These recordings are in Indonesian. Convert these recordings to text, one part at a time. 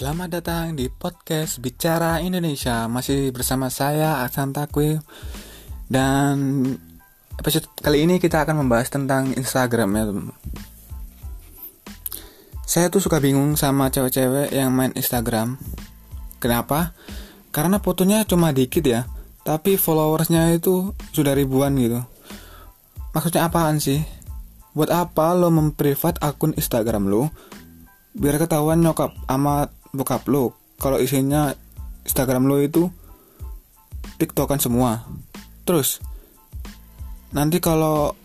Selamat datang di podcast Bicara Indonesia. Masih bersama saya Aksan Takwi Dan episode kali ini kita akan membahas tentang Instagram ya Saya tuh suka bingung sama cewek-cewek yang main Instagram. Kenapa? Karena fotonya cuma dikit ya. Tapi followersnya itu sudah ribuan gitu. Maksudnya apaan sih? Buat apa lo memprivat akun Instagram lo biar ketahuan nyokap sama bokap lo kalau isinya Instagram lo itu TikTokan semua. Terus nanti kalau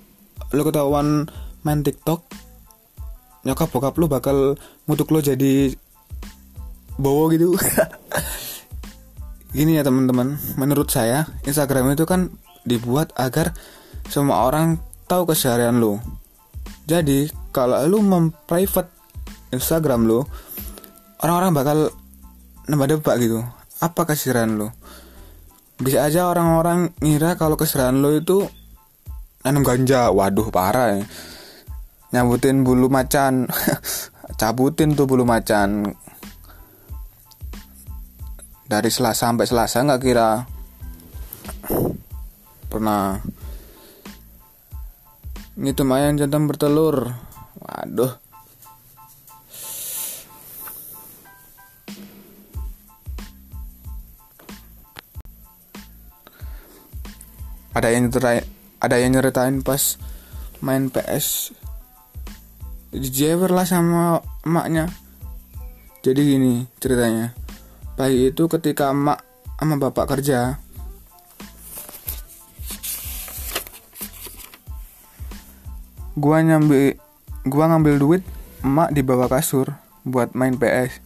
lo ketahuan main TikTok nyokap bokap lo bakal ngutuk lo jadi bowo gitu. Gini ya teman-teman. Menurut saya Instagram itu kan dibuat agar semua orang tahu keseharian lo jadi kalau lo memprivate Instagram lo orang-orang bakal nembak-debak gitu. Apa kesirahan lo bisa aja orang-orang ngira kalau kesirahan lo itu nanam ganja. Waduh parah ya. Nyabutin bulu macan. Cabutin tuh bulu macan. Dari selasa sampai selasa nggak kira. Pernah. Itu mayan jantan bertelur. Waduh ada yang nyeritain ada yang nyeritain pas main PS dijewer lah sama emaknya. Jadi gini ceritanya. Pagi itu ketika emak sama bapak kerja gua nyambil gua ngambil duit emak di bawah kasur buat main PS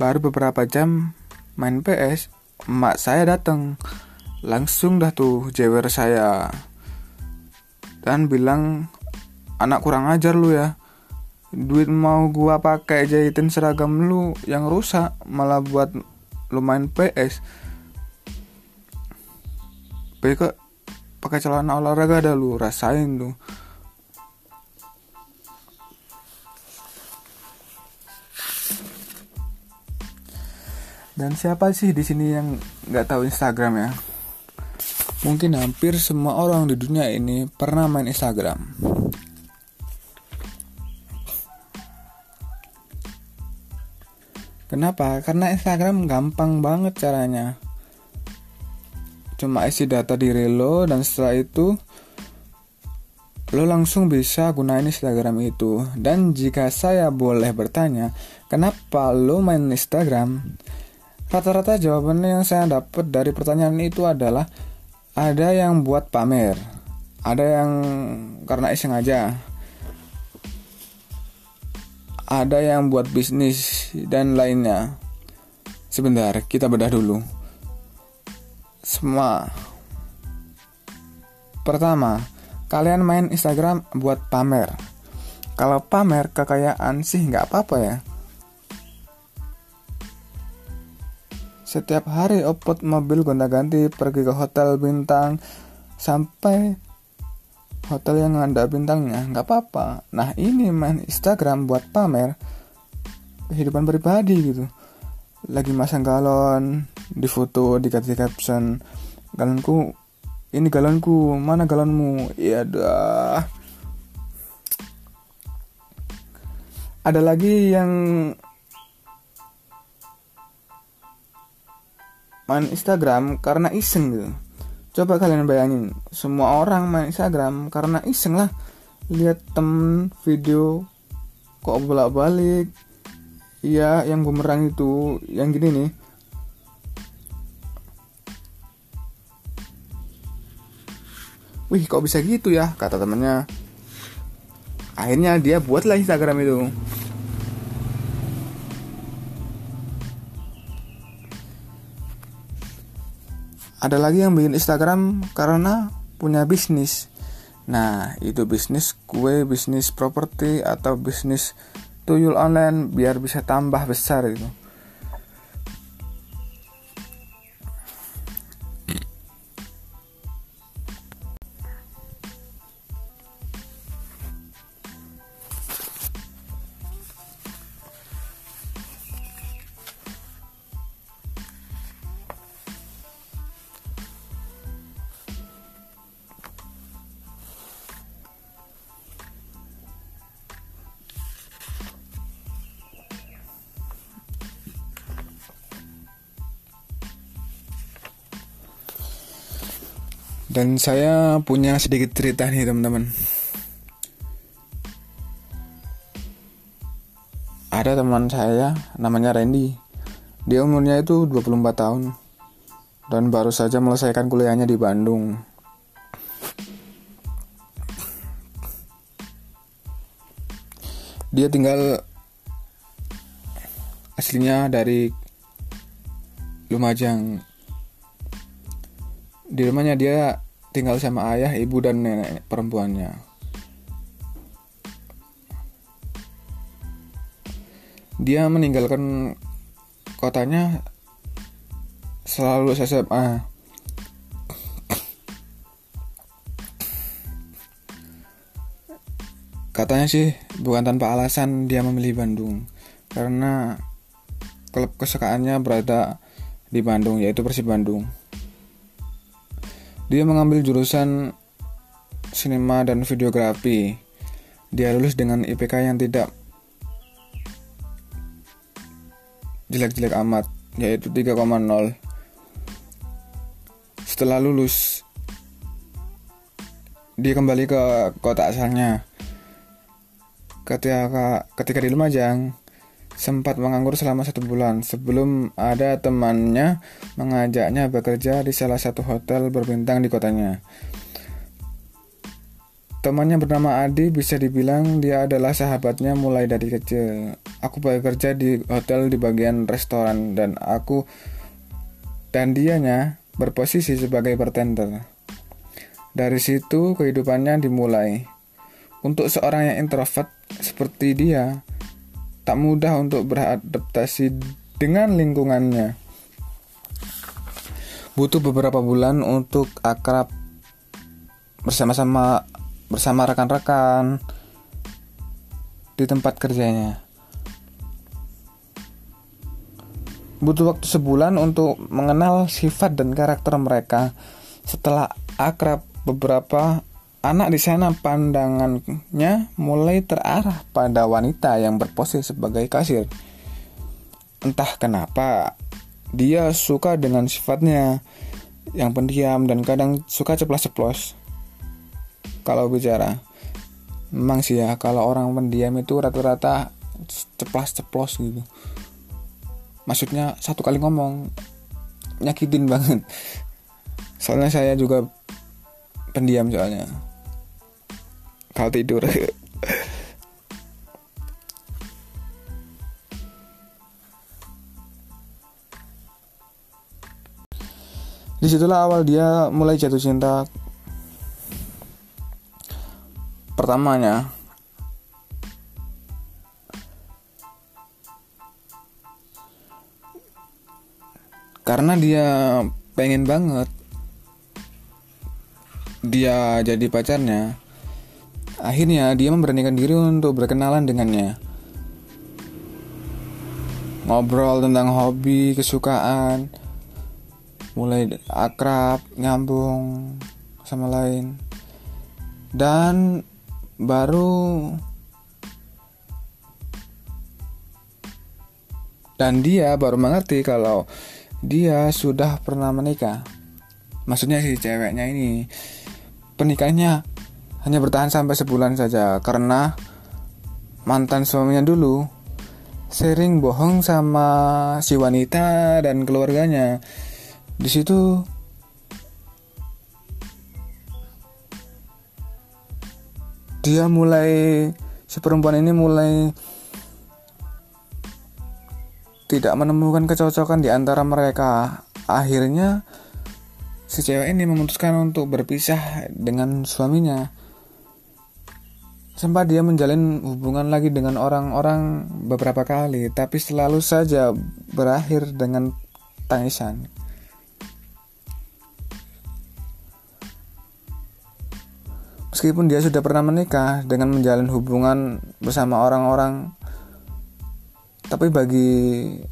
baru beberapa jam main PS emak saya datang langsung dah tuh jewer saya. Dan bilang anak kurang ajar lu ya. Duit mau gua pakai jahitin seragam lu yang rusak malah buat lu main PS Beka pakai celana olahraga dah lu rasain tuh dan siapa sih di sini yang nggak tahu Instagram ya Mungkin hampir semua orang di dunia ini pernah main Instagram. Kenapa? Karena Instagram gampang banget caranya. Cuma isi data diri lo dan setelah itu lo langsung bisa gunain Instagram itu. Dan jika saya boleh bertanya, kenapa lo main Instagram? Rata-rata jawabannya yang saya dapat dari pertanyaan itu adalah ada yang buat pamer. Ada yang karena iseng aja. Ada yang buat bisnis dan lainnya. Sebentar kita bedah dulu. Semua. Pertama kalian main Instagram buat pamer. Kalau pamer kekayaan sih nggak apa-apa ya Setiap hari upload mobil gonta-ganti pergi ke hotel bintang sampai hotel yang ada bintangnya nggak apa-apa. Nah ini main Instagram buat pamer kehidupan pribadi gitu. Lagi masang galon, di foto, dikasih caption, galonku ini galonku, mana galonmu? Ya dah. Ada lagi yang main Instagram karena iseng gitu. Coba kalian bayangin semua orang main Instagram karena iseng lah. Lihat temen video kok bolak balik iya yang bumerang itu yang gini nih. Wih kok bisa gitu ya kata temennya. Akhirnya dia buatlah Instagram itu ada lagi yang bikin Instagram karena punya bisnis. Nah itu bisnis kue bisnis properti atau bisnis tuyul online biar bisa tambah besar itu Dan saya punya sedikit cerita nih teman-teman. Ada teman saya namanya Randy. Dia umurnya itu 24 tahun dan baru saja menyelesaikan kuliahnya di Bandung. Dia tinggal aslinya dari Lumajang. Di rumahnya dia tinggal sama ayah, ibu dan nenek perempuannya. Dia meninggalkan kotanya selalu SMA. Katanya sih bukan tanpa alasan dia memilih Bandung karena klub kesukaannya berada di Bandung yaitu Persib Bandung. Dia mengambil jurusan sinema dan videografi. Dia lulus dengan IPK yang tidak jelek-jelek amat, yaitu 3,0. Setelah lulus, dia kembali ke kota asalnya. Ketika ketika di Lumajang, sempat menganggur selama satu bulan sebelum ada temannya mengajaknya bekerja di salah satu hotel berbintang di kotanya. Temannya bernama Adi bisa dibilang dia adalah sahabatnya mulai dari kecil. Aku bekerja di hotel di bagian restoran dan aku dan dianya berposisi sebagai bartender. Dari situ kehidupannya dimulai. Untuk seorang yang introvert seperti dia, tak mudah untuk beradaptasi dengan lingkungannya. Butuh beberapa bulan untuk akrab bersama-sama bersama rekan-rekan di tempat kerjanya. Butuh waktu sebulan untuk mengenal sifat dan karakter mereka. Setelah akrab beberapa Anak di sana pandangannya mulai terarah pada wanita yang berposisi sebagai kasir. Entah kenapa, dia suka dengan sifatnya yang pendiam dan kadang suka ceplos-ceplos. Kalau bicara, memang sih ya kalau orang pendiam itu rata-rata ceplos-ceplos gitu. Maksudnya satu kali ngomong nyakitin banget. Soalnya saya juga pendiam soalnya kalau tidur. Di situlah awal dia mulai jatuh cinta. Pertamanya Karena dia pengen banget Dia jadi pacarnya Akhirnya dia memberanikan diri untuk berkenalan dengannya. Ngobrol tentang hobi, kesukaan, mulai akrab, nyambung sama lain. Dan baru dan dia baru mengerti kalau dia sudah pernah menikah. Maksudnya si ceweknya ini pernikahannya hanya bertahan sampai sebulan saja karena mantan suaminya dulu sering bohong sama si wanita dan keluarganya. Di situ dia mulai si perempuan ini mulai tidak menemukan kecocokan di antara mereka. Akhirnya si cewek ini memutuskan untuk berpisah dengan suaminya Sempat dia menjalin hubungan lagi dengan orang-orang beberapa kali, tapi selalu saja berakhir dengan tangisan. Meskipun dia sudah pernah menikah dengan menjalin hubungan bersama orang-orang, tapi bagi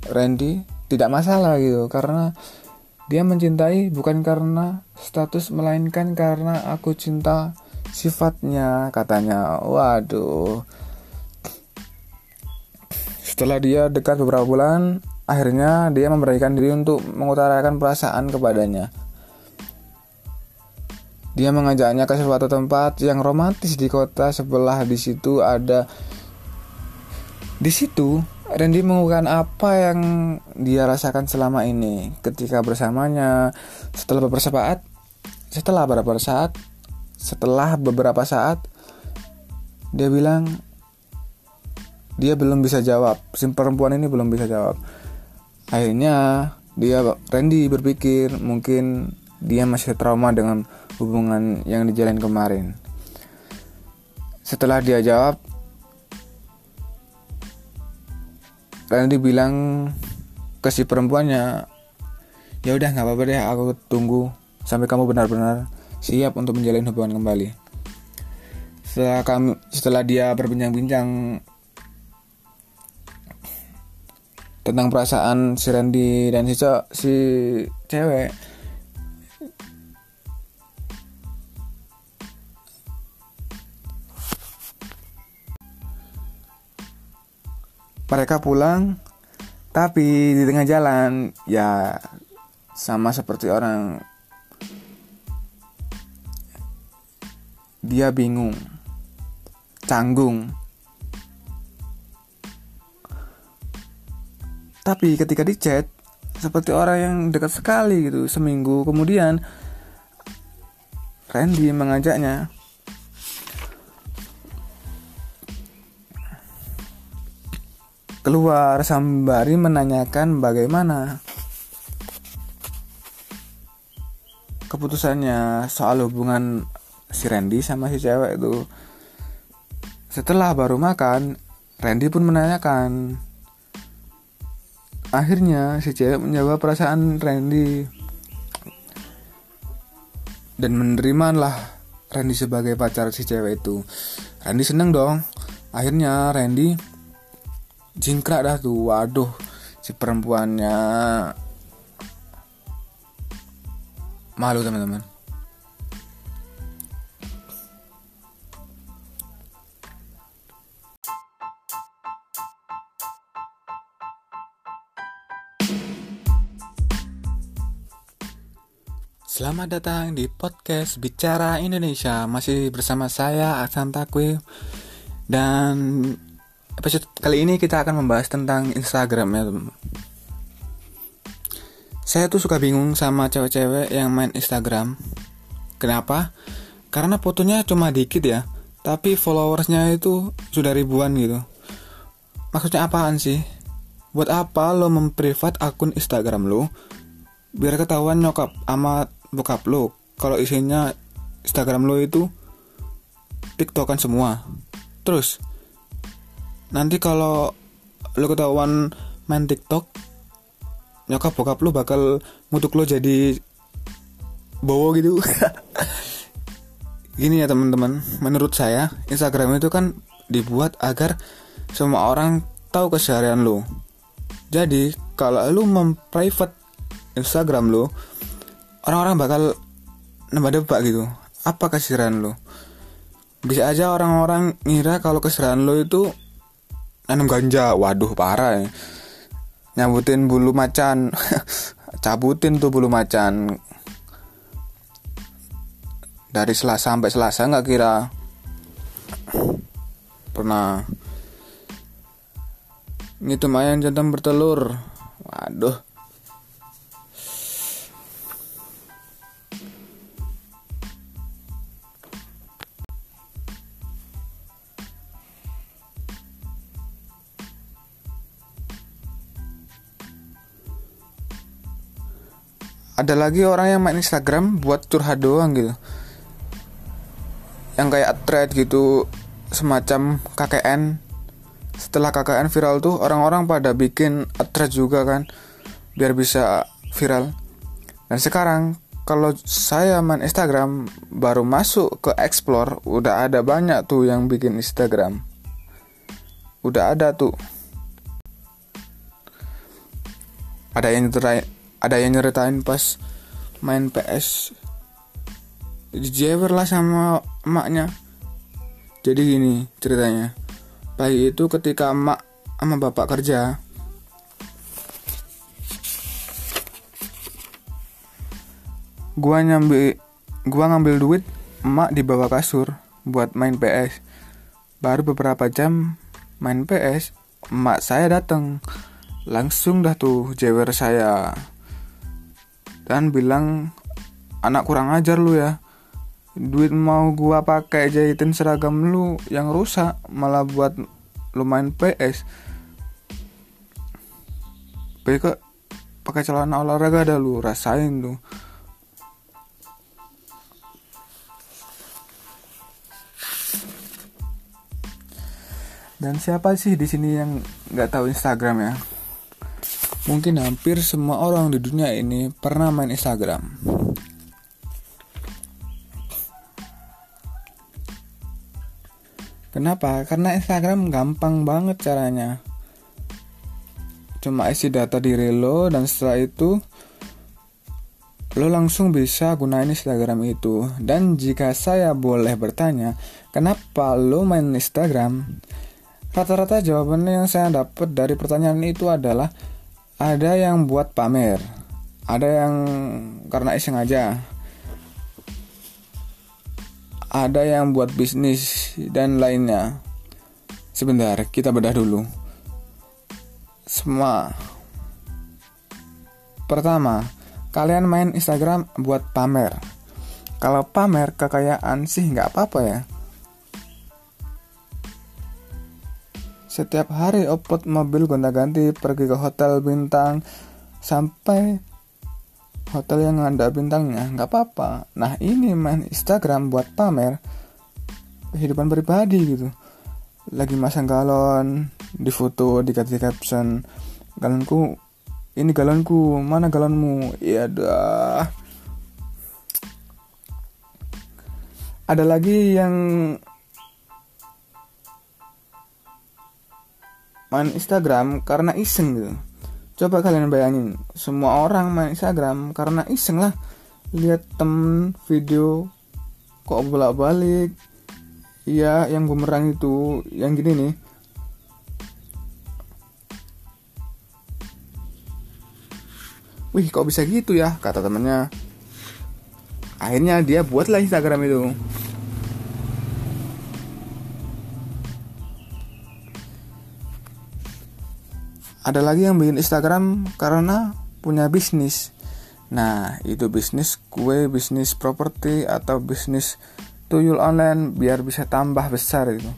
Randy tidak masalah gitu karena dia mencintai bukan karena status melainkan karena aku cinta sifatnya katanya waduh. Setelah dia dekat beberapa bulan akhirnya dia memberanikan diri untuk mengutarakan perasaan kepadanya. Dia mengajaknya ke suatu tempat yang romantis di kota. Sebelah di situ ada di situ Randy mengungkapkan apa yang dia rasakan selama ini. Ketika bersamanya setelah beberapa saat setelah beberapa saat setelah beberapa saat dia bilang dia belum bisa jawab. Si perempuan ini belum bisa jawab. Akhirnya dia Randy berpikir mungkin dia masih trauma dengan hubungan yang dijalin kemarin. Setelah dia jawab Randy bilang ke si perempuannya ya udah nggak apa-apa deh aku tunggu sampai kamu benar-benar siap untuk menjalin hubungan kembali. Setelah kami setelah dia berbincang-bincang tentang perasaan si Randy dan si si cewek mereka pulang tapi di tengah jalan ya sama seperti orang dia bingung. Canggung. Tapi ketika di chat seperti orang yang dekat sekali gitu seminggu kemudian Randy mengajaknya. Keluar sembari menanyakan bagaimana keputusannya soal hubungan si Randy sama si cewek itu setelah baru makan Randy pun menanyakan akhirnya si cewek menjawab perasaan Randy dan menerima lah Randy sebagai pacar si cewek itu. Randy seneng dong. Akhirnya Randy jingkrak dah tuh waduh si perempuannya. Malu teman-teman Selamat datang di podcast Bicara Indonesia. Masih bersama saya Aksan Takwi Dan episode kali ini kita akan membahas tentang Instagram ya saya tuh suka bingung sama cewek-cewek yang main Instagram. Kenapa? Karena fotonya cuma dikit ya. Tapi followersnya itu sudah ribuan gitu. Maksudnya apaan sih? Buat apa lo memprivat akun Instagram lo biar ketahuan nyokap sama bokap lo. Kalau isinya Instagram lo itu tiktokan semua. Terus nanti kalau lo ketahuan main TikTok nyokap bokap lo bakal ngutuk lo jadi bowo gitu. Gini ya teman-teman. Menurut saya Instagram itu kan dibuat agar semua orang tahu keseharian lo. Jadi kalau lo memprivate Instagram lo orang-orang bakal nambah debak gitu. Apa keseharian lo? Bisa aja orang-orang ngira kalau keseharian lo itu nanam ganja. Waduh parah ya. Nyambutin bulu macan. Cabutin tuh bulu macan. Dari selasa sampai selasa nggak kira. Pernah. Ini tuh mayan jantan bertelur. Waduh ada lagi orang yang main Instagram buat curhat doang gitu. Yang kayak thread gitu semacam KKN setelah KKN viral tuh orang-orang pada bikin thread juga kan biar bisa viral. Dan sekarang kalau saya main Instagram baru masuk ke explore udah ada banyak tuh yang bikin Instagram. Udah ada tuh. Ada yang terakhir ada yang nyeritain pas main PS dijewer lah sama emaknya. Jadi gini ceritanya. Pagi itu ketika emak sama bapak kerja gua nyambi gua ngambil duit emak di bawah kasur buat main PS baru beberapa jam main PS emak saya datang langsung dah tuh jewer saya dan bilang anak kurang ajar lu ya. Duit mau gua pakai jahitin seragam lu yang rusak malah buat lu main PS baik pakai celana olahraga dah lu rasain tuh. Dan siapa sih di sini yang nggak tahu Instagram ya? Mungkin hampir semua orang di dunia ini pernah main Instagram. Kenapa? Karena Instagram gampang banget caranya. Cuma isi data diri lo dan setelah itu lo langsung bisa gunain Instagram itu. Dan jika saya boleh bertanya, kenapa lo main Instagram? Rata-rata jawabannya yang saya dapat dari pertanyaan itu adalah ada yang buat pamer, ada yang karena iseng aja, ada yang buat bisnis dan lainnya. Sebentar, kita bedah dulu. Semua. Pertama, kalian main Instagram buat pamer. Kalau pamer kekayaan sih nggak apa-apa ya Setiap hari opot mobil gonta-ganti pergi ke hotel bintang sampai hotel yang ada bintangnya nggak apa-apa. Nah ini main Instagram buat pamer kehidupan pribadi gitu. Lagi masang galon, di foto, dikasih caption, galonku ini galonku, mana galonmu? Iya dah. Ada lagi yang main Instagram karena iseng gitu. Coba kalian bayangin semua orang main Instagram karena iseng lah. Lihat temen video kok bolak balik iya yang bumerang itu yang gini nih. Wih kok bisa gitu ya kata temennya. Akhirnya dia buatlah Instagram itu ada lagi yang bikin Instagram karena punya bisnis. Nah itu bisnis kue bisnis properti atau bisnis tuyul online biar bisa tambah besar itu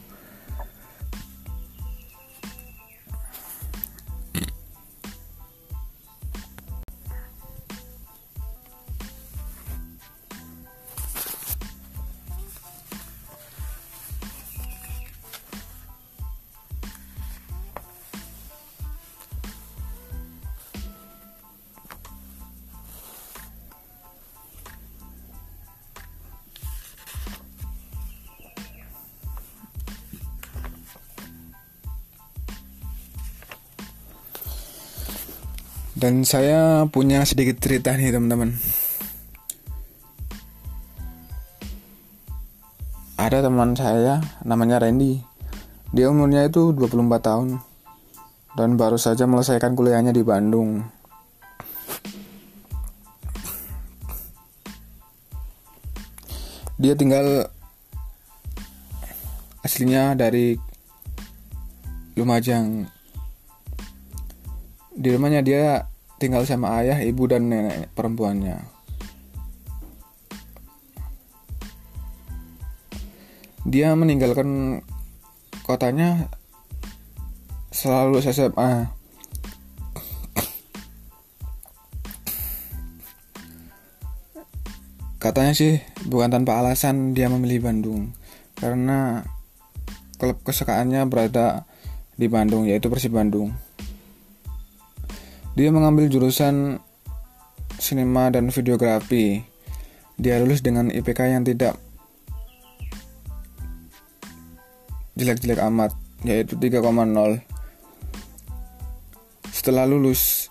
Dan saya punya sedikit cerita nih teman-teman. Ada teman saya namanya Randy. Dia umurnya itu 24 tahun dan baru saja menyelesaikan kuliahnya di Bandung. Dia tinggal aslinya dari Lumajang. Di rumahnya dia tinggal sama ayah, ibu dan nenek perempuannya. Dia meninggalkan kotanya selalu SMA. Katanya sih bukan tanpa alasan dia memilih Bandung karena klub kesukaannya berada di Bandung yaitu Persib Bandung. Dia mengambil jurusan sinema dan videografi. Dia lulus dengan IPK yang tidak jelek-jelek amat, yaitu 3,0. Setelah lulus,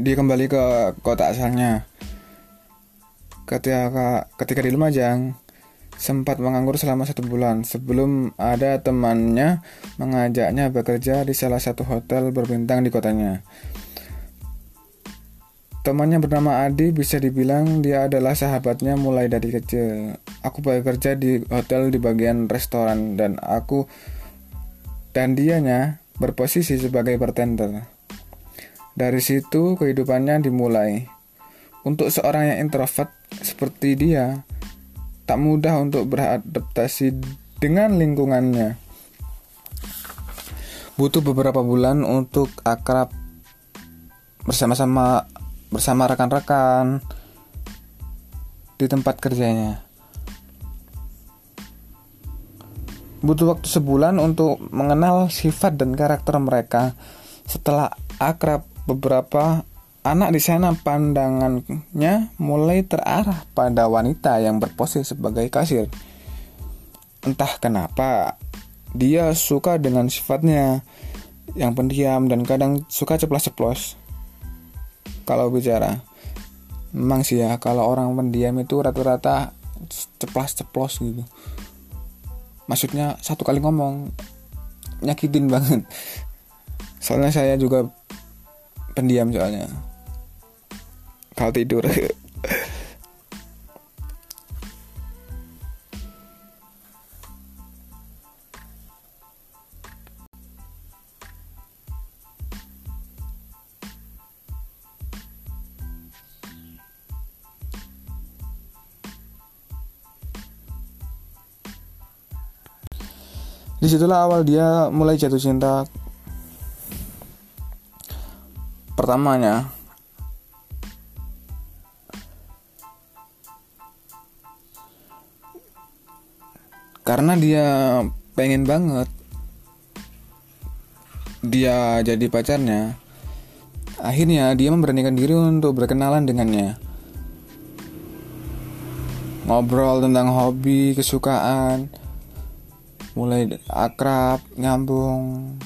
dia kembali ke kota asalnya. Ketika ketika di Lumajang, sempat menganggur selama satu bulan sebelum ada temannya mengajaknya bekerja di salah satu hotel berbintang di kotanya. Temannya bernama Adi bisa dibilang dia adalah sahabatnya mulai dari kecil. Aku bekerja di hotel di bagian restoran dan aku dan dianya berposisi sebagai bartender. Dari situ kehidupannya dimulai. Untuk seorang yang introvert seperti dia, tak mudah untuk beradaptasi dengan lingkungannya. Butuh beberapa bulan untuk akrab bersama-sama bersama rekan-rekan di tempat kerjanya. Butuh waktu sebulan untuk mengenal sifat dan karakter mereka. Setelah akrab beberapa anak di sana pandangannya mulai terarah pada wanita yang berposisi sebagai kasir. Entah kenapa dia suka dengan sifatnya yang pendiam dan kadang suka ceplas-ceplos kalau bicara memang sih ya kalau orang pendiam itu rata-rata ceplas-ceplos gitu. Maksudnya satu kali ngomong nyakitin banget. Soalnya saya juga pendiam soalnya kalau tidur Di situlah awal dia mulai jatuh cinta pertamanya. Karena dia pengen banget dia jadi pacarnya. Akhirnya dia memberanikan diri untuk berkenalan dengannya. Ngobrol tentang hobi, kesukaan, mulai akrab nyambung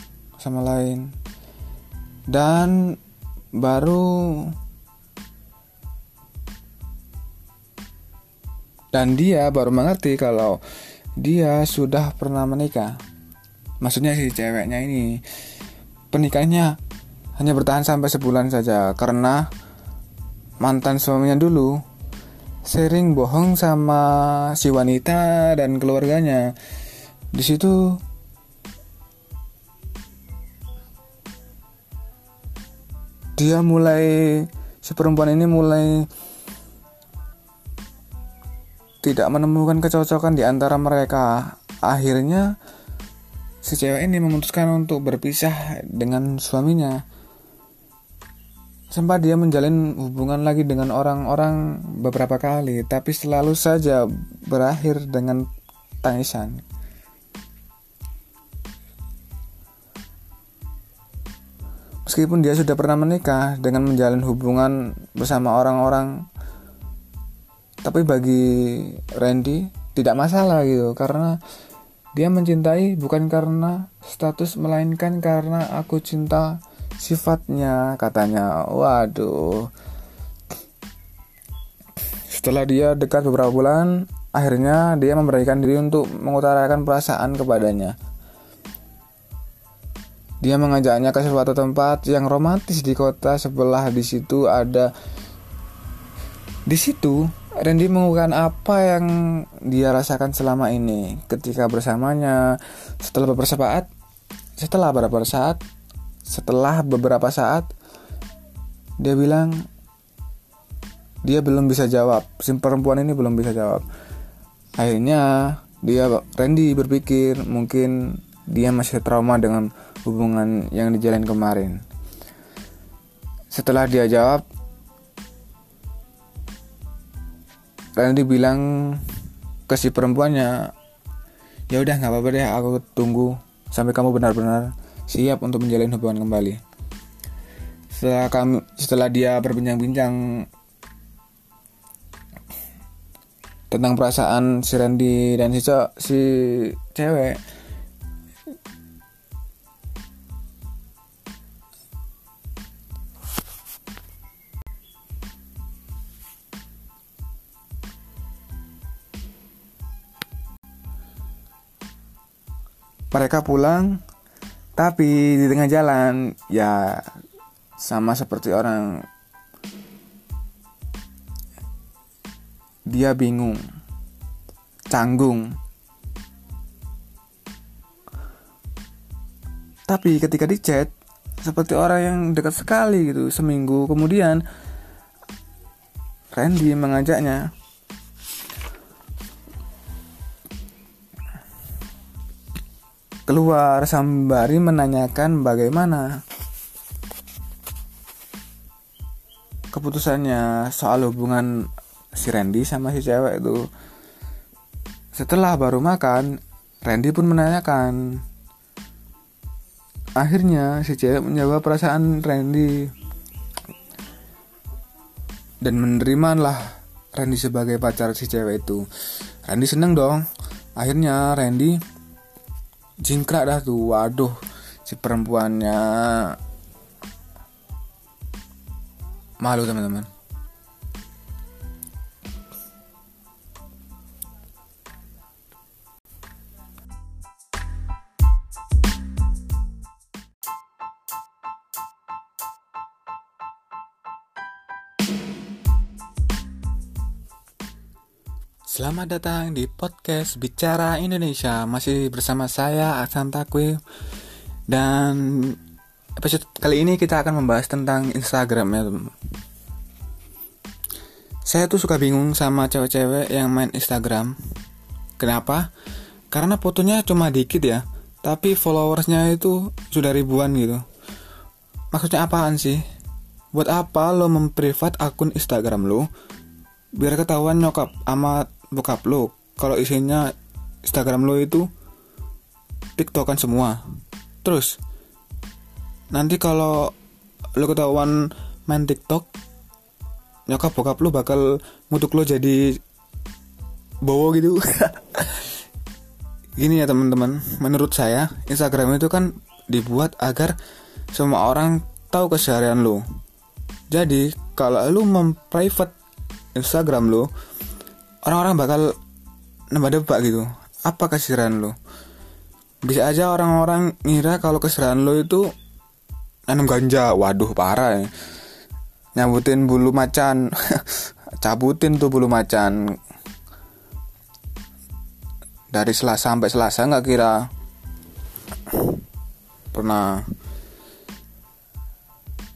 sama lain dan baru dan dia baru mengerti kalau dia sudah pernah menikah. Maksudnya si ceweknya ini pernikahannya hanya bertahan sampai sebulan saja karena mantan suaminya dulu sering bohong sama si wanita dan keluarganya. Di situ dia mulai si perempuan ini mulai tidak menemukan kecocokan di antara mereka. Akhirnya si cewek ini memutuskan untuk berpisah dengan suaminya. Sempat dia menjalin hubungan lagi dengan orang-orang beberapa kali, tapi selalu saja berakhir dengan tangisan. Meskipun dia sudah pernah menikah dengan menjalin hubungan bersama orang-orang Tapi bagi Randy tidak masalah gitu. Karena dia mencintai bukan karena status Melainkan karena aku cinta sifatnya. Katanya Waduh. Setelah dia dekat beberapa bulan Akhirnya dia memberanikan diri untuk mengutarakan perasaan kepadanya. Dia mengajaknya ke suatu tempat yang romantis di kota. Sebelah di situ ada di situ Randy mengungkapkan apa yang dia rasakan selama ini? Ketika bersamanya setelah beberapa saat setelah beberapa saat setelah beberapa saat dia bilang dia belum bisa jawab. Si perempuan ini belum bisa jawab. Akhirnya dia Randy berpikir mungkin dia masih trauma dengan hubungan yang dijalin kemarin. Setelah dia jawab, Randy bilang ke si perempuannya, ya udah nggak apa-apa deh, aku tunggu sampai kamu benar-benar siap untuk menjalin hubungan kembali. Setelah kami, setelah dia berbincang-bincang tentang perasaan si Randy dan si, si cewek, mereka pulang tapi di tengah jalan ya sama seperti orang dia bingung canggung. Tapi ketika di chat seperti orang yang dekat sekali gitu seminggu kemudian Randy mengajaknya. Keluar sembari menanyakan bagaimana keputusannya soal hubungan si Randy sama si cewek itu. Setelah baru makan, Randy pun menanyakan. Akhirnya si cewek menjawab perasaan Randy dan lah Randy sebagai pacar si cewek itu. Randy seneng dong. Akhirnya Randy jingkrak dah tuh. Waduh, si perempuannya malu teman-teman. Selamat datang di podcast Bicara Indonesia. Masih bersama saya Aksan Takwi. Dan episode kali ini kita akan membahas tentang Instagram ya Saya tuh suka bingung sama cewek-cewek yang main Instagram. Kenapa? Karena fotonya cuma dikit ya. Tapi followersnya itu sudah ribuan gitu. Maksudnya apaan sih? Buat apa lo memprivat akun Instagram lo biar ketahuan nyokap amat bokap lo kalau isinya Instagram lo itu TikTokan semua. Terus nanti kalau lo ketahuan main TikTok nyokap bokap lo bakal ngutuk lo jadi bowo gitu. Gini ya teman-teman. Menurut saya Instagram itu kan dibuat agar semua orang tahu keseharian lo jadi kalau lo memprivate Instagram lo orang-orang bakal nambah debat gitu. Apa kesiran lo bisa aja orang-orang ngira kalau kesiran lo itu nanam ganja. Waduh parah ya. Nyambutin bulu macan. Cabutin tuh bulu macan. Dari selasa sampai selasa nggak kira. Pernah.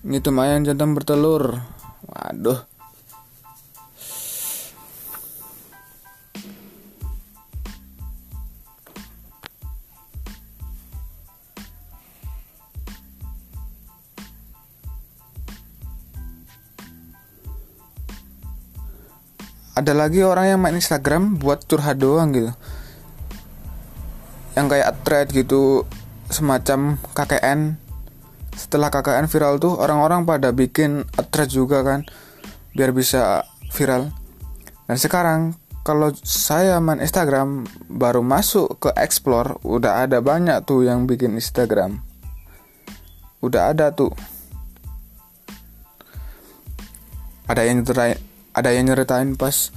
Ini tuh mayan jantan bertelur. Waduh ada lagi orang yang main Instagram buat curhat doang gitu. Yang kayak thread gitu semacam KKN setelah KKN viral tuh orang-orang pada bikin thread juga kan biar bisa viral. Dan sekarang kalau saya main Instagram baru masuk ke explore udah ada banyak tuh yang bikin Instagram. Udah ada tuh. Ada yang nyeritain ada yang nyeritain pas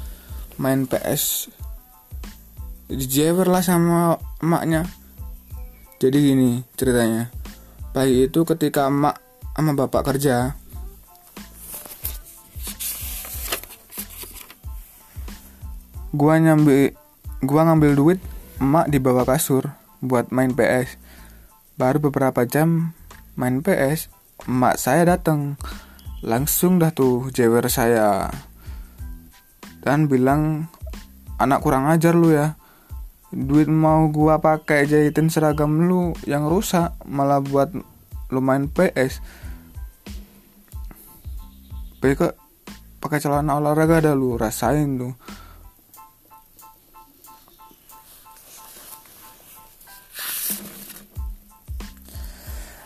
main PS dijewer lah sama emaknya. Jadi gini ceritanya. Pagi itu ketika emak sama bapak kerja gua nyambil gua ngambil duit emak di bawah kasur buat main PS baru beberapa jam main PS emak saya datang langsung dah tuh jewer saya dan bilang anak kurang ajar lu ya. Duit mau gua pakai jahitin seragam lu yang rusak malah buat lu main PS PK pakai celana olahraga dah lu rasain tuh.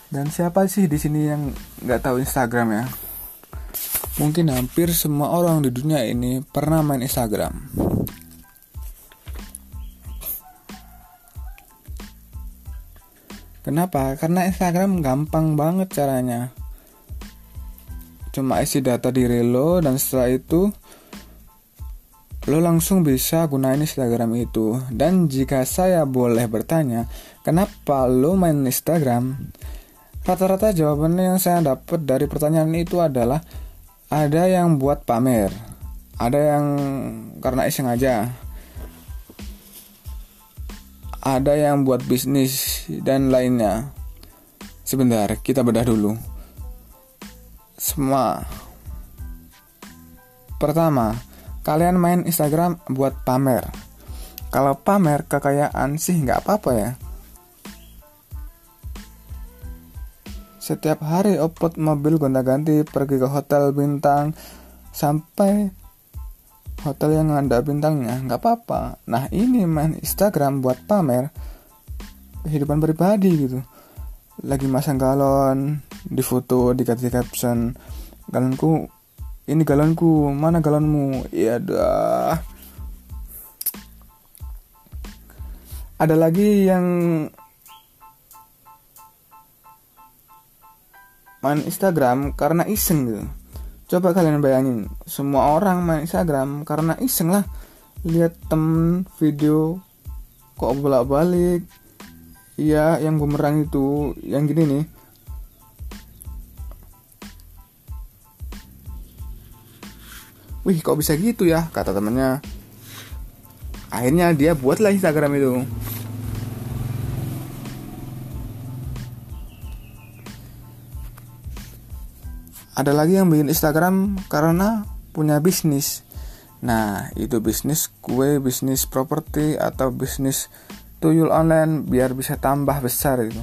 Dan siapa sih di sini yang nggak tahu Instagram ya Mungkin hampir semua orang di dunia ini pernah main Instagram. Kenapa? Karena Instagram gampang banget caranya. Cuma isi data diri lo dan setelah itu lo langsung bisa gunain Instagram itu. Dan jika saya boleh bertanya, kenapa lo main Instagram? Rata-rata jawabannya yang saya dapat dari pertanyaan itu adalah ada yang buat pamer, ada yang karena iseng aja ada yang buat bisnis dan lainnya. Sebentar kita bedah dulu. Semua. Pertama kalian main Instagram buat pamer. Kalau pamer kekayaan sih nggak apa-apa ya setiap hari upload mobil gonta-ganti pergi ke hotel bintang sampai hotel yang ada bintangnya. Nggak apa-apa. Nah ini main Instagram buat pamer kehidupan pribadi gitu. Lagi masang galon di foto dikasih caption galonku ini galonku mana galonmu? Ya dah. Ada lagi yang main Instagram karena iseng gitu Coba kalian bayangin, semua orang main Instagram karena iseng lah lihat temen video kok bolak-balik. Iya, yang bumerang itu, yang gini nih. Wih, kok bisa gitu ya? Kata temennya. Akhirnya dia buatlah Instagram itu. Ada lagi yang bikin Instagram karena punya bisnis. Nah itu bisnis kue bisnis properti atau bisnis tuyul online biar bisa tambah besar itu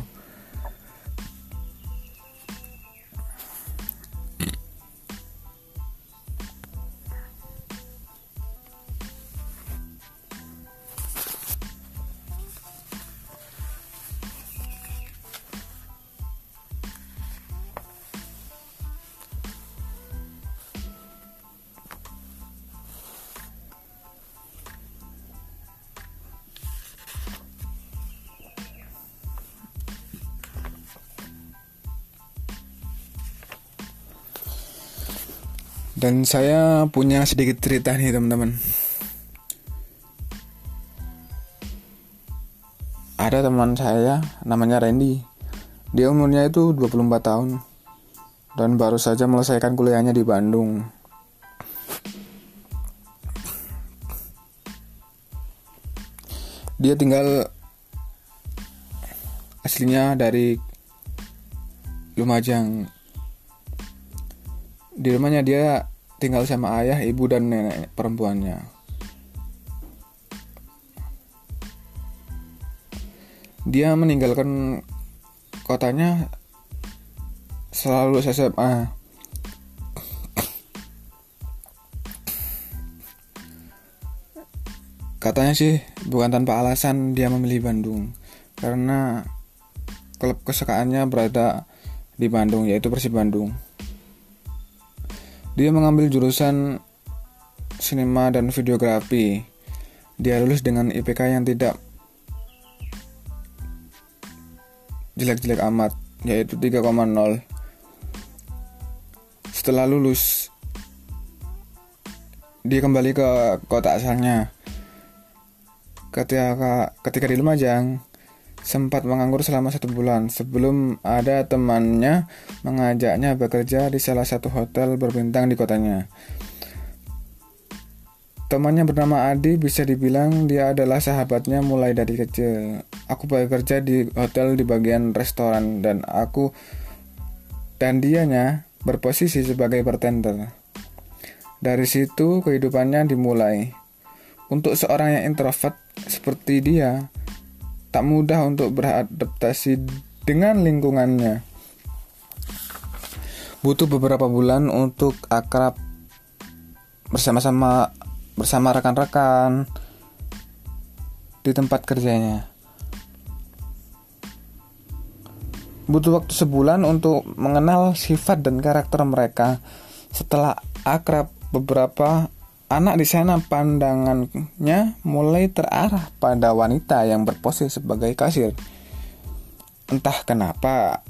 Dan saya punya sedikit cerita nih teman-teman. Ada teman saya namanya Randy. Dia umurnya itu 24 tahun dan baru saja melesaikan kuliahnya di Bandung. Dia tinggal aslinya dari Lumajang. Di rumahnya dia tinggal sama ayah, ibu, dan nenek perempuannya. Dia meninggalkan kotanya selalu SMA. Katanya sih bukan tanpa alasan dia memilih Bandung karena klub kesukaannya berada di Bandung yaitu Persib Bandung. Dia mengambil jurusan sinema dan videografi. Dia lulus dengan IPK yang tidak jelek-jelek amat, yaitu 3,0. Setelah lulus, dia kembali ke kota asalnya. Ketika ketika di Lumajang, sempat menganggur selama satu bulan sebelum ada temannya mengajaknya bekerja di salah satu hotel berbintang di kotanya. Temannya bernama Adi bisa dibilang dia adalah sahabatnya mulai dari kecil. Aku bekerja di hotel di bagian restoran dan aku dan dianya berposisi sebagai bartender. Dari situ kehidupannya dimulai. Untuk seorang yang introvert seperti dia, tak mudah untuk beradaptasi dengan lingkungannya. Butuh beberapa bulan untuk akrab bersama-sama bersama rekan-rekan di tempat kerjanya. Butuh waktu sebulan untuk mengenal sifat dan karakter mereka. Setelah akrab beberapa Anak di sana pandangannya mulai terarah pada wanita yang berpose sebagai kasir. Entah kenapa,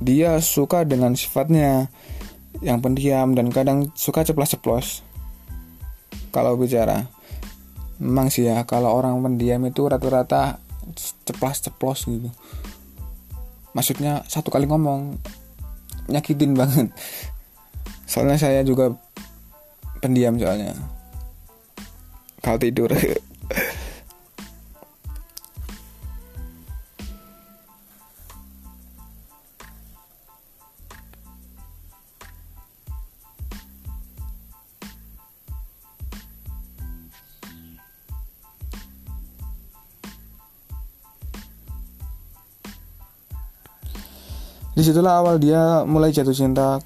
dia suka dengan sifatnya yang pendiam dan kadang suka ceplos-ceplos. Kalau bicara, memang sih ya kalau orang pendiam itu rata-rata ceplos-ceplos gitu. Maksudnya satu kali ngomong nyakitin banget. Soalnya saya juga pendiam soalnya kalau tidur. Di situlah awal dia mulai jatuh cinta.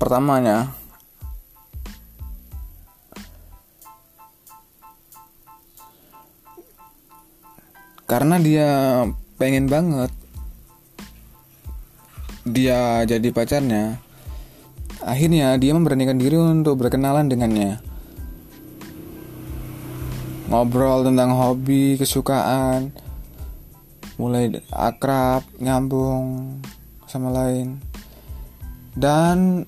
Pertamanya karena dia pengen banget dia jadi pacarnya akhirnya dia memberanikan diri untuk berkenalan dengannya. Ngobrol tentang hobi kesukaan mulai akrab nyambung sama lain. Dan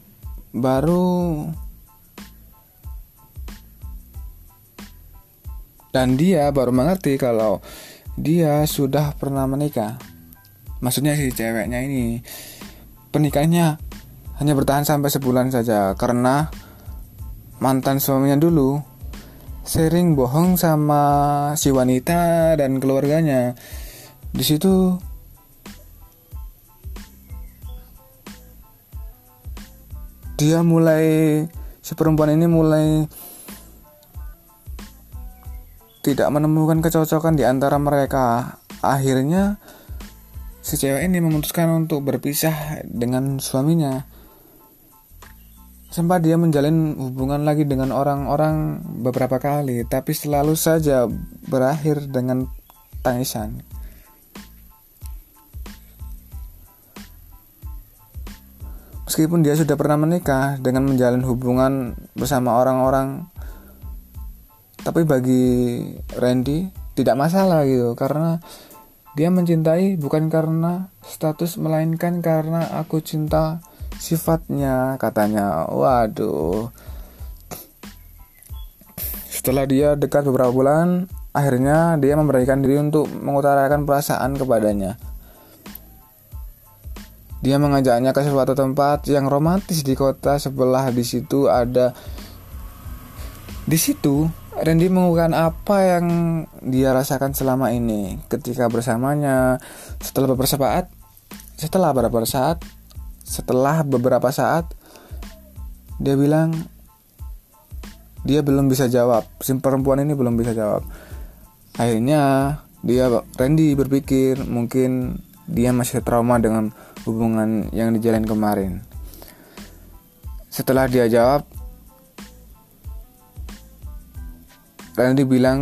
baru dan dia baru mengerti kalau dia sudah pernah menikah. Maksudnya si ceweknya ini pernikahannya hanya bertahan sampai sebulan saja karena mantan suaminya dulu sering bohong sama si wanita dan keluarganya. Di situ dia mulai si perempuan ini mulai tidak menemukan kecocokan di antara mereka. Akhirnya si cewek ini memutuskan untuk berpisah dengan suaminya. Sempat dia menjalin hubungan lagi dengan orang-orang beberapa kali, tapi selalu saja berakhir dengan tangisan. Meskipun dia sudah pernah menikah dengan menjalin hubungan bersama orang-orang Tapi bagi Randy tidak masalah gitu. Karena dia mencintai bukan karena status Melainkan karena aku cinta sifatnya. Katanya Waduh. Setelah dia dekat beberapa bulan Akhirnya dia memberanikan diri untuk mengutarakan perasaan kepadanya. Dia mengajaknya ke suatu tempat yang romantis di kota. Sebelah di situ ada di situ Randy mengungkapkan apa yang dia rasakan selama ini? Ketika bersamanya setelah beberapa saat setelah beberapa saat setelah beberapa saat dia bilang dia belum bisa jawab. Si perempuan ini belum bisa jawab. Akhirnya dia Randy berpikir mungkin dia masih trauma dengan hubungan yang dijalin kemarin. Setelah dia jawab, Randy bilang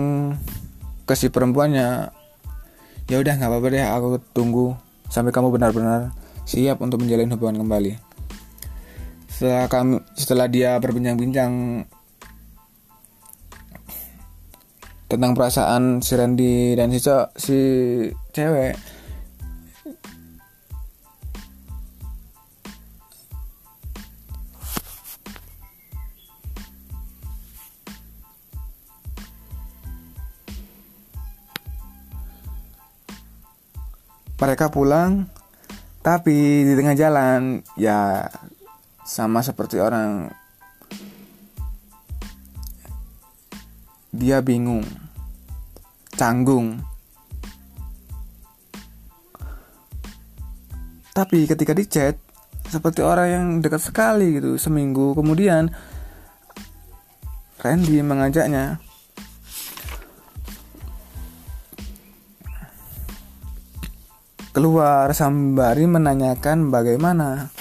ke si perempuannya, ya udah nggak apa-apa deh, aku tunggu sampai kamu benar-benar siap untuk menjalin hubungan kembali. Setelah kami, setelah dia berbincang-bincang tentang perasaan si Randy dan si, si cewek, mereka pulang tapi di tengah jalan ya sama seperti orang. Dia bingung canggung. Tapi ketika di chat seperti orang yang dekat sekali gitu seminggu kemudian Randy mengajaknya keluar sembari menanyakan bagaimana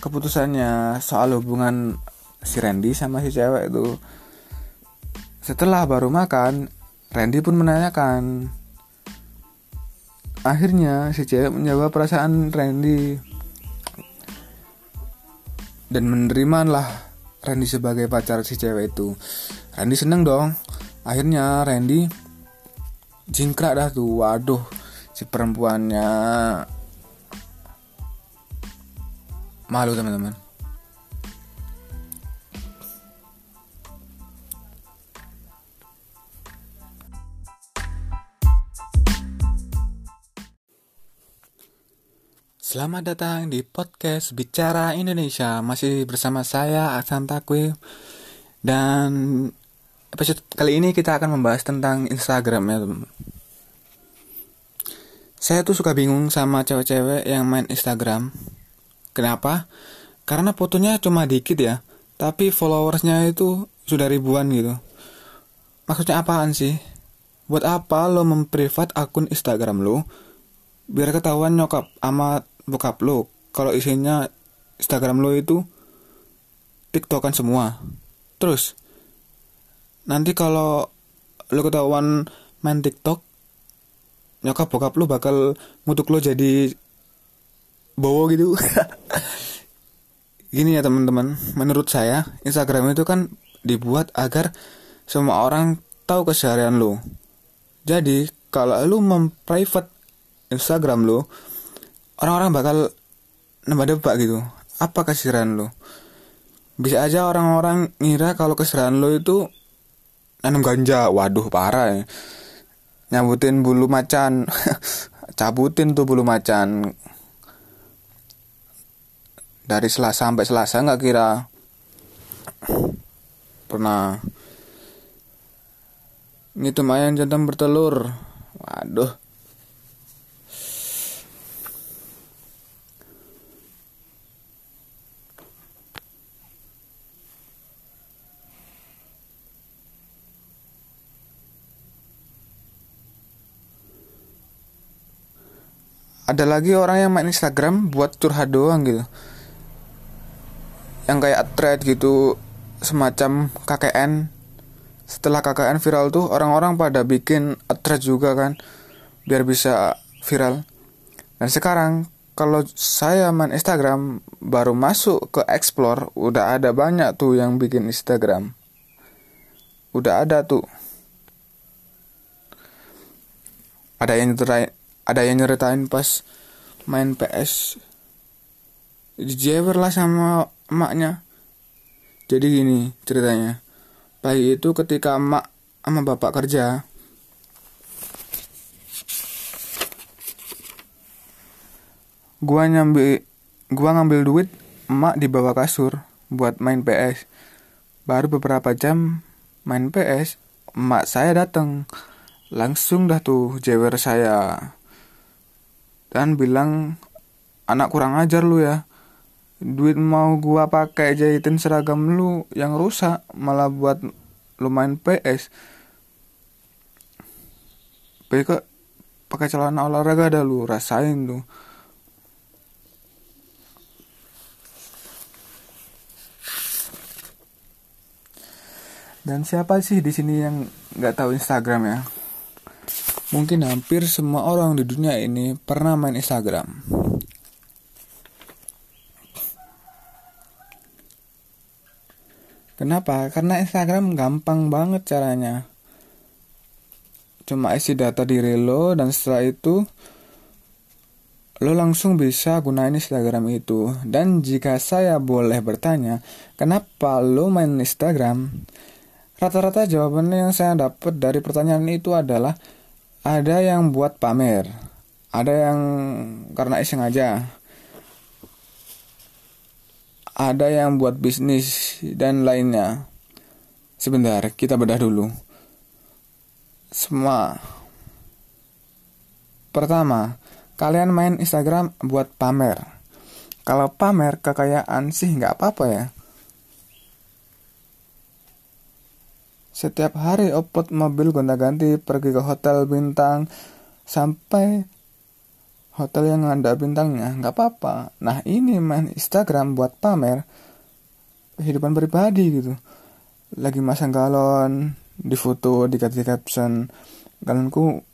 keputusannya soal hubungan si Randy sama si cewek itu. Setelah baru makan, Randy pun menanyakan. Akhirnya si cewek menjawab perasaan Randy dan menerima lah Randy sebagai pacar si cewek itu. Randy seneng dong. Akhirnya Randy jingkrak dah tuh waduh si perempuannya. Malu teman-teman. Selamat datang di podcast Bicara Indonesia. Masih bersama saya Aksan Takwi Dan episode kali ini kita akan membahas tentang Instagram ya Saya tuh suka bingung sama cewek-cewek yang main Instagram Kenapa? Karena fotonya cuma dikit ya Tapi followersnya itu sudah ribuan gitu Maksudnya apaan sih? Buat apa lo memprivat akun Instagram lo? Biar ketahuan nyokap sama bokap lo kalau isinya Instagram lo itu TikTokan semua. Terus nanti kalau lo ketahuan main TikTok nyokap bokap lo bakal ngutuk lo jadi bowo gitu. Gini ya teman-teman, menurut saya Instagram itu kan dibuat agar semua orang tahu keseharian lo. Jadi kalau lo memprivate Instagram lo, orang-orang bakal nambah debak gitu. Apa kesiran lo bisa aja orang-orang ngira kalau kesiran lo itu nanam ganja. Waduh parah ya nyabutin bulu macan. Cabutin tuh bulu macan. Dari selasa sampai selasa nggak kira? Pernah. Ini tuh mayan jantan bertelur. Waduh ada lagi orang yang main Instagram buat curhat doang gitu. Yang kayak thread gitu semacam KKN setelah KKN viral tuh orang-orang pada bikin thread juga kan biar bisa viral. Dan sekarang kalau saya main Instagram baru masuk ke explore udah ada banyak tuh yang bikin Instagram. Udah ada tuh. Ada yang ada yang nyeritain pas main PS dijewer lah sama emaknya. Jadi gini ceritanya. Pagi itu ketika emak sama bapak kerja gua nyambil gua ngambil duit emak di bawah kasur buat main PS baru beberapa jam main PS emak saya datang langsung dah tuh jewer saya dan bilang anak kurang ajar lu ya. Duit mau gua pakai jahitin seragam lu yang rusak malah buat lu main PS baik pakai celana olahraga dah lu rasain tuh dan siapa sih di sini yang nggak tahu Instagram ya Mungkin hampir semua orang di dunia ini pernah main Instagram. Kenapa? Karena Instagram gampang banget caranya. Cuma isi data diri lo dan setelah itu lo langsung bisa gunain Instagram itu. Dan jika saya boleh bertanya, kenapa lo main Instagram? Rata-rata jawabannya yang saya dapat dari pertanyaan itu adalah ada yang buat pamer, ada yang karena iseng aja, ada yang buat bisnis dan lainnya. Sebentar, kita bedah dulu. Semua. Pertama, kalian main Instagram buat pamer. Kalau pamer kekayaan sih nggak apa-apa ya. Setiap hari upload mobil gonta-ganti pergi ke hotel bintang sampai hotel yang ada bintangnya nggak apa-apa. Nah ini main Instagram buat pamer kehidupan pribadi gitu. Lagi masang galon di foto dikasih caption galonku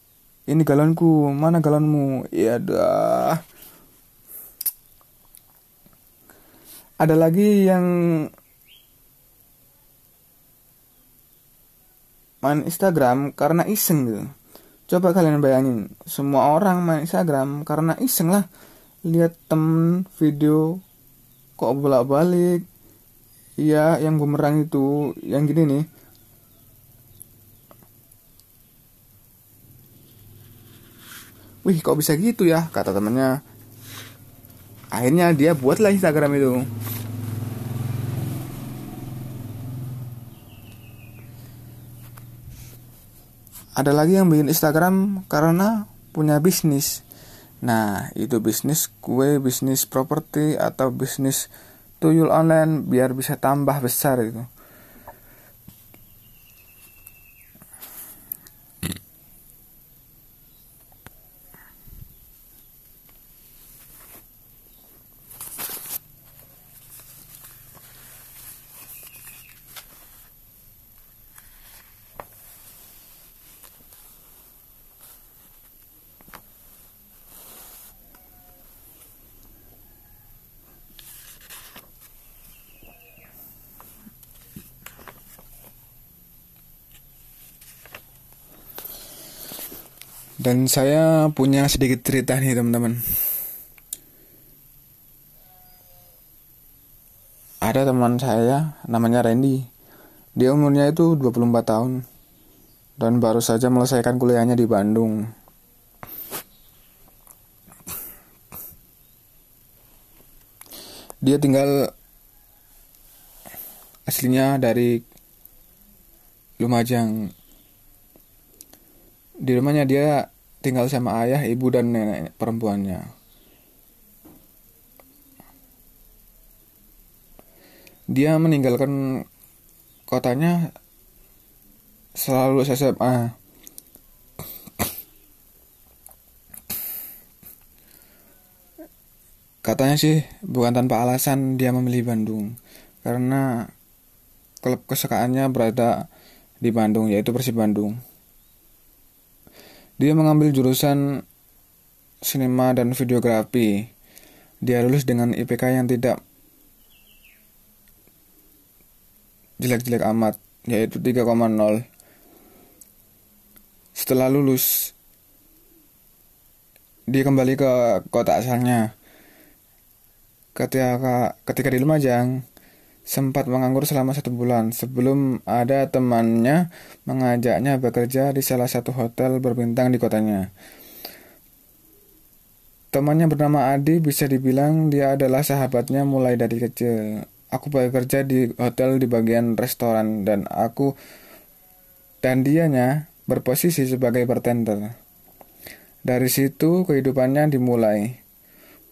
ini galonku mana galonmu ya dah ada lagi yang main Instagram karena iseng gitu. Coba kalian bayangin, semua orang main Instagram karena iseng lah. Lihat temen video kok bolak-balik. Ya, yang bumerang itu, yang gini nih. Wih, kok bisa gitu ya? Kata temennya. akhirnya dia buatlah Instagram itu ada lagi yang bikin Instagram karena punya bisnis. Nah itu bisnis kue bisnis properti atau bisnis tuyul online biar bisa tambah besar itu Dan saya punya sedikit cerita nih teman-teman. Ada teman saya namanya Randy. Dia umurnya itu 24 tahun dan baru saja menyelesaikan kuliahnya di Bandung. Dia tinggal aslinya dari Lumajang di rumahnya dia tinggal sama ayah, ibu dan nenek perempuannya. Dia meninggalkan kotanya selalu SMA. Katanya sih bukan tanpa alasan dia memilih Bandung karena klub kesukaannya berada di Bandung yaitu Persib Bandung. Dia mengambil jurusan sinema dan videografi. Dia lulus dengan IPK yang tidak jelek-jelek amat, yaitu 3,0. Setelah lulus, dia kembali ke kota asalnya. Ketika, ketika di Lumajang, sempat menganggur selama satu bulan sebelum ada temannya mengajaknya bekerja di salah satu hotel berbintang di kotanya. Temannya bernama Adi bisa dibilang dia adalah sahabatnya mulai dari kecil. Aku bekerja di hotel di bagian restoran dan aku dan dianya berposisi sebagai bartender. Dari situ kehidupannya dimulai.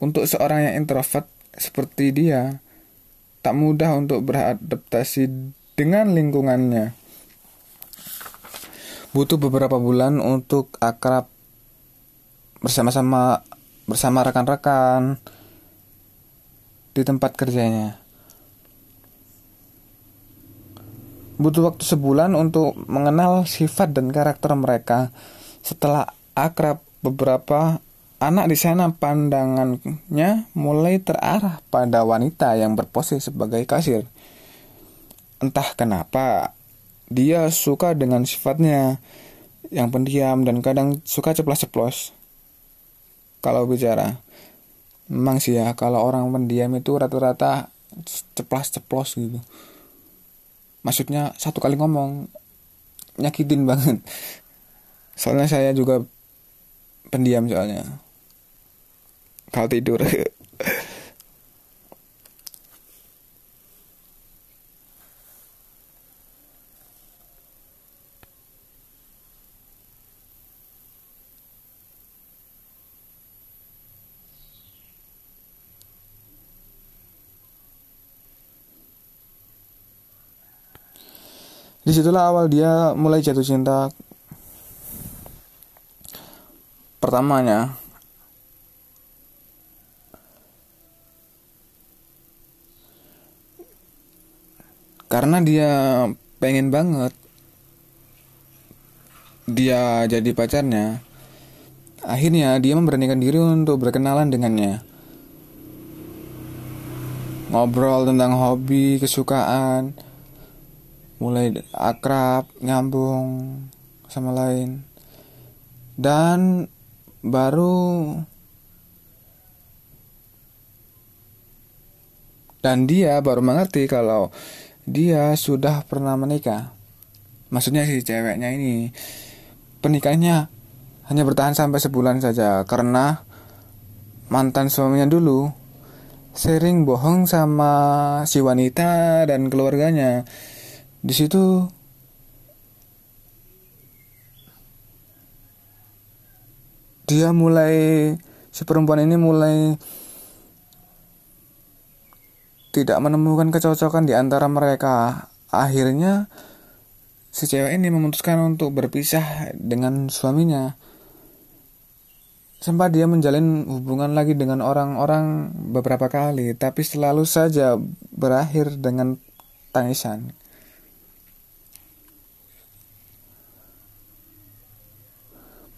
Untuk seorang yang introvert seperti dia, tak mudah untuk beradaptasi dengan lingkungannya. Butuh beberapa bulan untuk akrab bersama-sama bersama rekan-rekan di tempat kerjanya. Butuh waktu sebulan untuk mengenal sifat dan karakter mereka. Setelah akrab beberapa Anak di sana pandangannya mulai terarah pada wanita yang berposisi sebagai kasir. Entah kenapa, dia suka dengan sifatnya yang pendiam dan kadang suka ceplos-ceplos. Kalau bicara, memang sih ya, kalau orang pendiam itu rata-rata ceplos-ceplos gitu. Maksudnya satu kali ngomong nyakitin banget. Soalnya saya juga pendiam soalnya kalau tidur. Di situlah awal dia mulai jatuh cinta. Pertamanya karena dia pengen banget dia jadi pacarnya akhirnya dia memberanikan diri untuk berkenalan dengannya. Ngobrol tentang hobi kesukaan mulai akrab nyambung sama lain. Dan baru dan dia baru mengerti kalau dia sudah pernah menikah. Maksudnya si ceweknya ini pernikahannya hanya bertahan sampai sebulan saja karena mantan suaminya dulu sering bohong sama si wanita dan keluarganya. Di situ dia mulai si perempuan ini mulai tidak menemukan kecocokan di antara mereka. Akhirnya si cewek ini memutuskan untuk berpisah dengan suaminya Sempat dia menjalin hubungan lagi dengan orang-orang beberapa kali, tapi selalu saja berakhir dengan tangisan.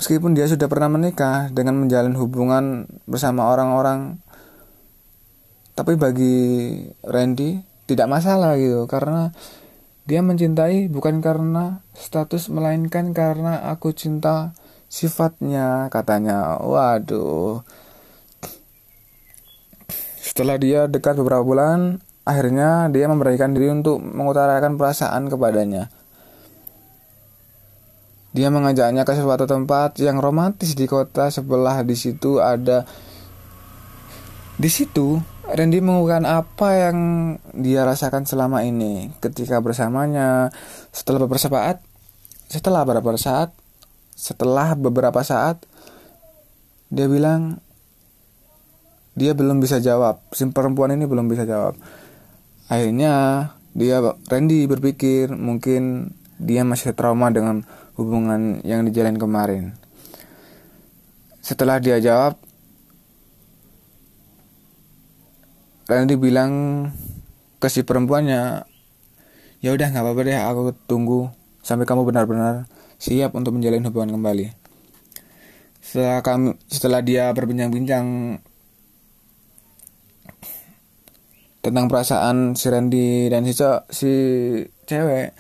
Meskipun dia sudah pernah menikah dengan menjalin hubungan bersama orang-orang, tapi bagi Randy tidak masalah gitu, karena dia mencintai bukan karena status melainkan karena aku cinta sifatnya. Katanya waduh. Setelah dia dekat beberapa bulan akhirnya dia memberanikan diri untuk mengutarakan perasaan kepadanya. Dia mengajaknya ke suatu tempat yang romantis di kota. Sebelah di situ ada di situ Randy mengungkapkan apa yang dia rasakan selama ini? Ketika bersamanya setelah beberapa saat setelah beberapa saat setelah beberapa saat dia bilang dia belum bisa jawab. Si perempuan ini belum bisa jawab. Akhirnya dia Randy berpikir mungkin dia masih trauma dengan hubungan yang dijalin kemarin. Setelah dia jawab Randy bilang ke si perempuannya ya udah nggak apa-apa deh aku tunggu sampai kamu benar-benar siap untuk menjalin hubungan kembali. Setelah kami setelah dia berbincang-bincang tentang perasaan si Randy dan si, si cewek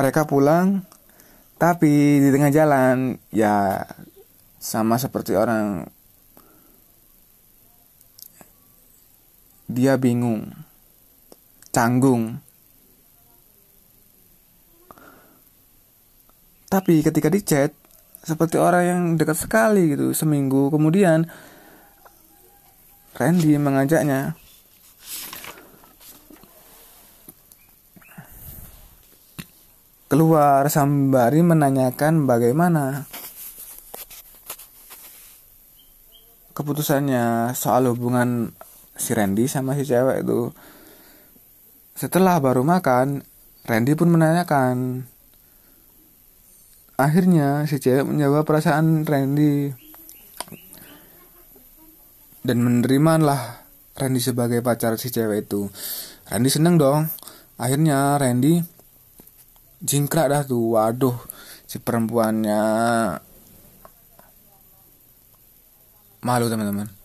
mereka pulang tapi di tengah jalan ya sama seperti orang dia bingung, canggung. Tapi ketika di chat seperti orang yang dekat sekali gitu, seminggu kemudian Randy mengajaknya keluar sembari menanyakan bagaimana keputusannya soal hubungan si Randy sama si cewek itu. Setelah baru makan, Randy pun menanyakan. Akhirnya si cewek menjawab perasaan Randy dan menerimalah Randy sebagai pacar si cewek itu. Randy seneng dong. Akhirnya Randy jingkrak dah tuh waduh si perempuannya. Malu teman-teman